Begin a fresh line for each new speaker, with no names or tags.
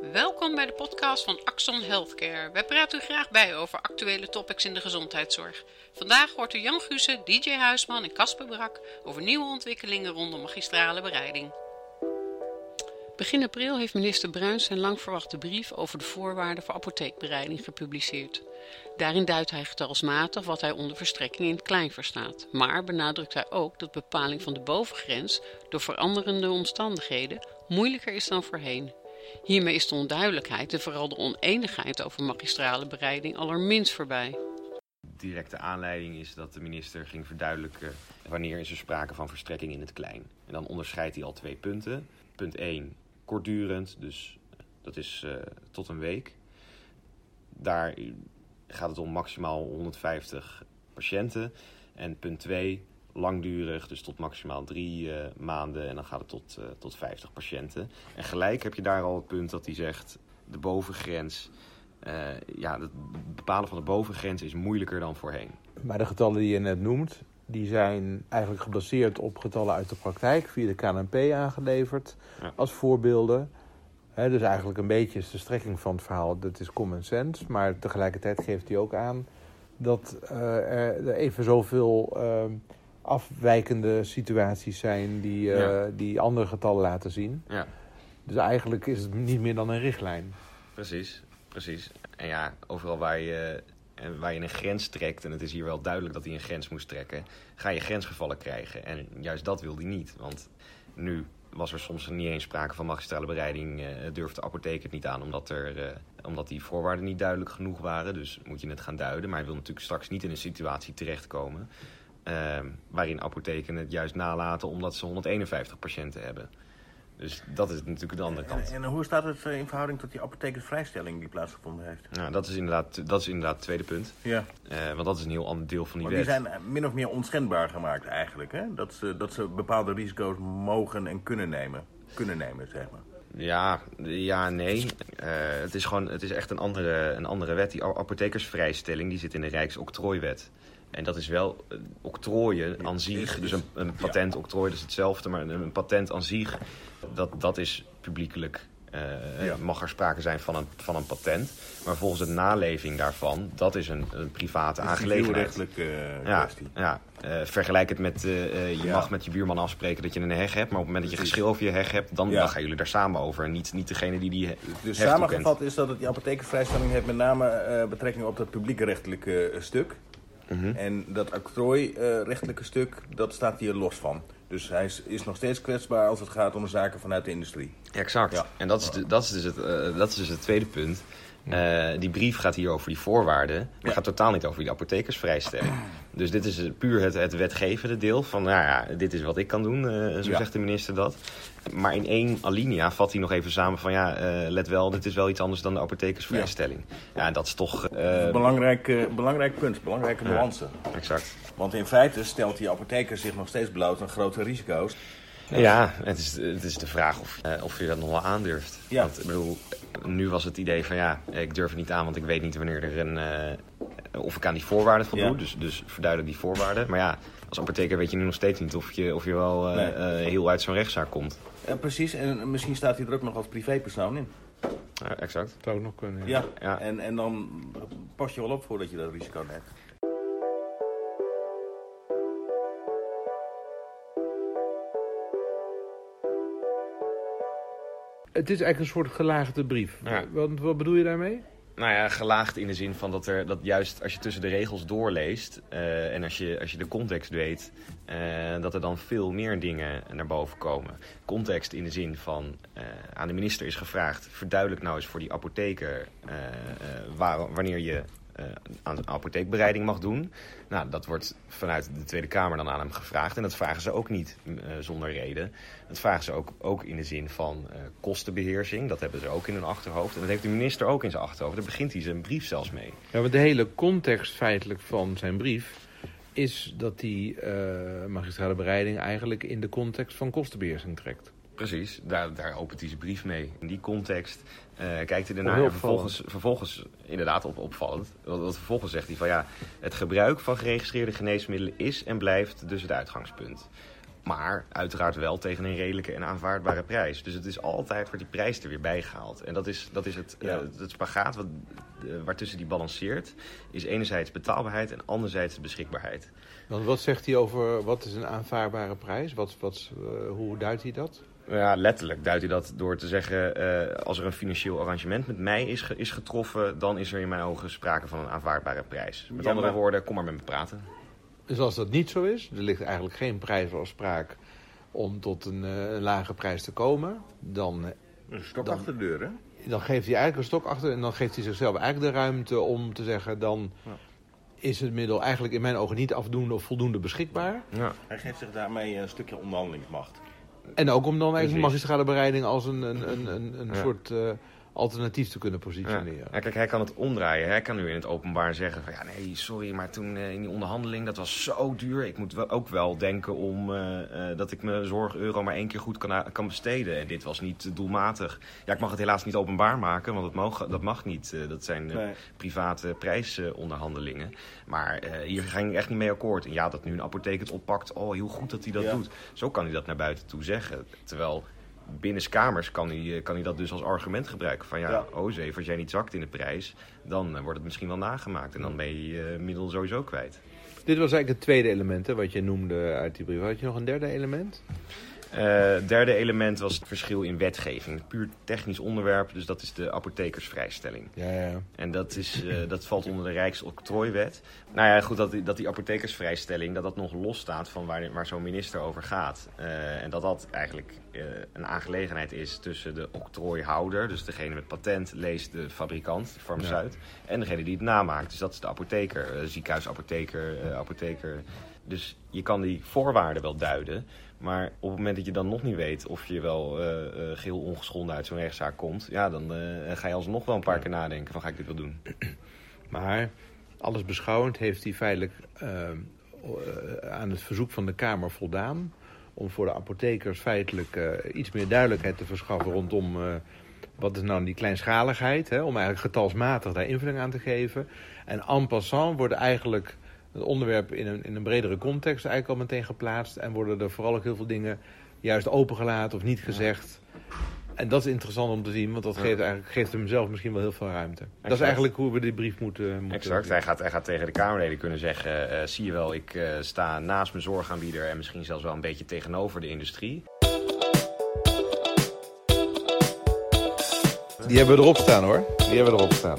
Welkom bij de podcast van Axon Healthcare. Wij praten u graag bij over actuele topics in de gezondheidszorg. Vandaag hoort u Jan Gussen, DJ Huisman en Casper Brak over nieuwe ontwikkelingen rondom magistrale bereiding. Begin april heeft minister Bruins zijn lang verwachte brief over de voorwaarden voor apotheekbereiding gepubliceerd. Daarin duidt hij getalsmatig wat hij onder verstrekking in het klein verstaat. Maar benadrukt hij ook dat bepaling van de bovengrens door veranderende omstandigheden moeilijker is dan voorheen. Hiermee is de onduidelijkheid en vooral de oneenigheid over magistrale bereiding allerminst voorbij.
Directe aanleiding is dat de minister ging verduidelijken wanneer is er sprake van verstrekking in het klein. En dan onderscheidt hij al twee punten. Punt 1, kortdurend, dus dat is uh, tot een week. Daar gaat het om maximaal 150 patiënten. En punt 2, langdurig, dus tot maximaal drie uh, maanden. En dan gaat het tot, uh, tot 50 patiënten. En gelijk heb je daar al het punt dat hij zegt: de bovengrens. Uh, ja, het bepalen van de bovengrens is moeilijker dan voorheen.
Maar de getallen die je net noemt, die zijn eigenlijk gebaseerd op getallen uit de praktijk, via de KNP aangeleverd ja. als voorbeelden. He, dus eigenlijk een beetje is de strekking van het verhaal, dat is common sense. Maar tegelijkertijd geeft hij ook aan dat uh, er even zoveel uh, afwijkende situaties zijn die, uh, ja. die andere getallen laten zien.
Ja.
Dus eigenlijk is het niet meer dan een richtlijn.
Precies, precies. En ja, overal waar je, waar je een grens trekt, en het is hier wel duidelijk dat hij een grens moest trekken, ga je grensgevallen krijgen. En juist dat wil hij niet. Want nu was er soms niet eens sprake van magistrale bereiding, uh, durft de apotheek het niet aan, omdat, er, uh, omdat die voorwaarden niet duidelijk genoeg waren. Dus moet je het gaan duiden. Maar hij wil natuurlijk straks niet in een situatie terechtkomen uh, waarin apotheken het juist nalaten omdat ze 151 patiënten hebben. Dus dat is natuurlijk de andere kant.
En, en hoe staat het in verhouding tot die apothekersvrijstelling die plaatsgevonden heeft?
Nou, dat is inderdaad, dat is inderdaad het tweede punt.
Ja.
Uh, want dat is een heel ander deel van die
maar
wet.
die zijn min of meer onschendbaar gemaakt eigenlijk. Hè? Dat, ze, dat ze bepaalde risico's mogen en kunnen nemen. Kunnen nemen, zeg maar.
Ja, ja nee. Uh, het is gewoon het is echt een andere, een andere wet. Die apothekersvrijstelling die zit in de Rijksoctrooiwet. En dat is wel uh, octrooien aan zich. Dus een, een patent octrooi, is hetzelfde. Maar een, een, patent aan zich, dat, dat is publiekelijk. Uh, ja. Mag er sprake zijn van een, van een patent. Maar volgens de naleving daarvan, dat is een, een private aangelegenheid.
Een
ja, ja. Uh, vergelijk het met, je ja. mag met je buurman afspreken dat je een heg hebt. Maar op het moment dat je geschil over je heg hebt, dan, dan gaan jullie daar samen over. En niet, niet degene die die
Dus samengevat is dat het, die apothekersvrijstelling heeft met name betrekking op dat publiekrechtelijke stuk.
Mhm.
Mm -hmm. En dat octrooirechtelijke stuk, dat staat hier los van. Dus hij is, is, nog steeds kwetsbaar als het gaat om de zaken vanuit de industrie.
Exact. Ja. En dat is, de, dat, is dus het, uh, dat is dus het tweede punt. Uh, die brief gaat hier over die voorwaarden, maar ja. gaat totaal niet over die apothekersvrijstelling. Dus dit is puur het, het wetgevende deel van, nou ja, dit is wat ik kan doen, uh, zo ja. zegt de minister dat. Maar in één alinea vat hij nog even samen van, ja, uh, let wel, dit is wel iets anders dan de apothekersvrijstelling. Ja, ja dat is toch...
belangrijk, belangrijk punt, belangrijke nuance.
exact.
Want in feite stelt die apotheker zich nog steeds bloot aan grote risico's.
Ja, het is, het is de vraag of, uh, of je dat nog wel aandurft.
Ja.
Want ik bedoel, nu was het idee van ja, ik durf het niet aan, want ik weet niet wanneer er een. Uh, of ik aan die voorwaarden voldoe. Ja. Dus, dus verduidelijk die voorwaarden. Maar ja, als apotheker weet je nu nog steeds niet of je, of je wel uh, nee. heel uit zo'n rechtszaak komt.
Ja, precies, en misschien staat hij er ook nog als privépersoon in.
Ja, exact.
Dat zou ook nog kunnen.
Ja, ja. En, en dan pas je wel op voordat je dat risico neemt.
Het is eigenlijk een soort gelaagde brief.
Ja.
Wat, wat bedoel je daarmee?
Nou ja, gelaagd in de zin van dat er dat juist als je tussen de regels doorleest uh, en als je, als je de context weet, uh, dat er dan veel meer dingen naar boven komen. Context in de zin van uh, aan de minister is gevraagd: verduidelijk nou eens voor die apotheker waar, wanneer je aan apotheekbereiding mag doen. Nou, dat wordt vanuit de Tweede Kamer dan aan hem gevraagd. En dat vragen ze ook niet uh, zonder reden. Dat vragen ze ook, ook in de zin van uh, kostenbeheersing. Dat hebben ze ook in hun achterhoofd. En dat heeft de minister ook in zijn achterhoofd. Daar begint hij zijn brief zelfs mee.
Ja, maar de hele context feitelijk van zijn brief is dat die magistrale bereiding eigenlijk in de context van kostenbeheersing trekt.
Precies, daar, daar opent hij zijn brief mee. In die context uh, kijkt hij ernaar en vervolgens, vervolgens inderdaad op, opvallend. Want, want vervolgens zegt hij van ja, het gebruik van geregistreerde geneesmiddelen is en blijft dus het uitgangspunt. Maar uiteraard wel tegen een redelijke en aanvaardbare prijs. Dus het is altijd, wordt die prijs er weer bijgehaald. En dat is, dat is het,
Ja.
eh, het spagaat wat, eh, waartussen die balanceert. Is enerzijds betaalbaarheid en anderzijds beschikbaarheid.
Want wat zegt hij over wat is een aanvaardbare prijs? Wat, wat, eh, hoe duidt hij dat?
Ja, letterlijk duidt hij dat door te zeggen... als er een financieel arrangement met mij is, ge- is getroffen... dan is er in mijn ogen sprake van een aanvaardbare prijs. Met
Ja,
andere
maar-
woorden, kom maar met me praten.
Dus als dat niet zo is, er ligt eigenlijk geen prijsafspraak om tot een, eh, een lage prijs te komen, dan, eh,
Een stok
Dan-
achter de deur, hè?
dan geeft hij eigenlijk een stok achter en dan geeft hij zichzelf eigenlijk de ruimte om te zeggen, dan
Ja.
is het middel eigenlijk in mijn ogen niet afdoende of voldoende beschikbaar.
Ja.
Hij geeft zich daarmee een stukje onderhandelingsmacht.
En ook om dan eigenlijk magistrale bereiding als een, een, een, een, een
Ja.
soort eh, alternatief te kunnen positioneren.
Ja, kijk, hij kan het omdraaien. Hij kan nu in het openbaar zeggen van ja, nee, sorry, maar toen eh, in die onderhandeling, dat was zo duur. Ik moet wel, ook wel denken om eh, eh, dat ik mijn zorgeuro maar één keer goed kan, kan besteden. En dit was niet doelmatig. Ja, ik mag het helaas niet openbaar maken, want dat, mogen, dat mag niet. Eh, dat zijn eh,
Nee.
private prijsonderhandelingen. maar eh, hier ging ik echt niet mee akkoord. En ja, dat nu een apotheek het oppakt, oh, heel goed dat hij dat
Ja.
doet. Zo kan hij dat naar buiten toe zeggen. Terwijl binnenskamers kan hij, eh, kan hij dat dus als argument gebruiken. Van ja,
Ja.
oh zeef, als jij niet zakt in de prijs, dan eh, wordt het misschien wel nagemaakt. En dan ben je je middel sowieso kwijt.
Dit was eigenlijk het tweede element hè, wat je noemde uit die brief. Had je nog een derde element?
Eh, derde element was het verschil in wetgeving. Puur technisch onderwerp, dus dat is de apothekersvrijstelling.
Ja, ja.
En dat, is, eh, dat valt onder de Rijksoctrooiwet. Nou ja, goed, dat die, dat die apothekersvrijstelling dat dat nog los staat van waar, waar zo'n minister over gaat. Eh, en dat dat eigenlijk een aangelegenheid is tussen de octrooihouder, dus degene met patent, leest de fabrikant, de farmaceut, en degene die het namaakt. Dus dat is de apotheker, ziekenhuisapotheker, apotheker. Dus je kan die voorwaarden wel duiden. Maar op het moment dat je dan nog niet weet of je wel eh, geheel ongeschonden uit zo'n rechtszaak komt, ja, dan eh, ga je alsnog wel een paar keer nadenken van ga ik dit wel doen.
Maar alles beschouwend heeft hij feitelijk aan het verzoek van de Kamer voldaan. Om voor de apothekers feitelijk iets meer duidelijkheid te verschaffen rondom wat is nou die kleinschaligheid. Hè, om eigenlijk getalsmatig daar invulling aan te geven. En en passant worden eigenlijk het onderwerp in een, in een bredere context eigenlijk al meteen geplaatst. En worden er vooral ook heel veel dingen juist opengelaten of niet gezegd. En dat is interessant om te zien, want dat geeft, eigenlijk, geeft hem zelf misschien wel heel veel ruimte. Dat is eigenlijk hoe we die brief moeten... moeten
Exact. Hij gaat, hij gaat tegen de Kamerleden kunnen zeggen: eh, zie je wel, ik eh, sta naast mijn zorgaanbieder en misschien zelfs wel een beetje tegenover de industrie.
Die hebben we erop staan hoor. Die hebben we erop staan.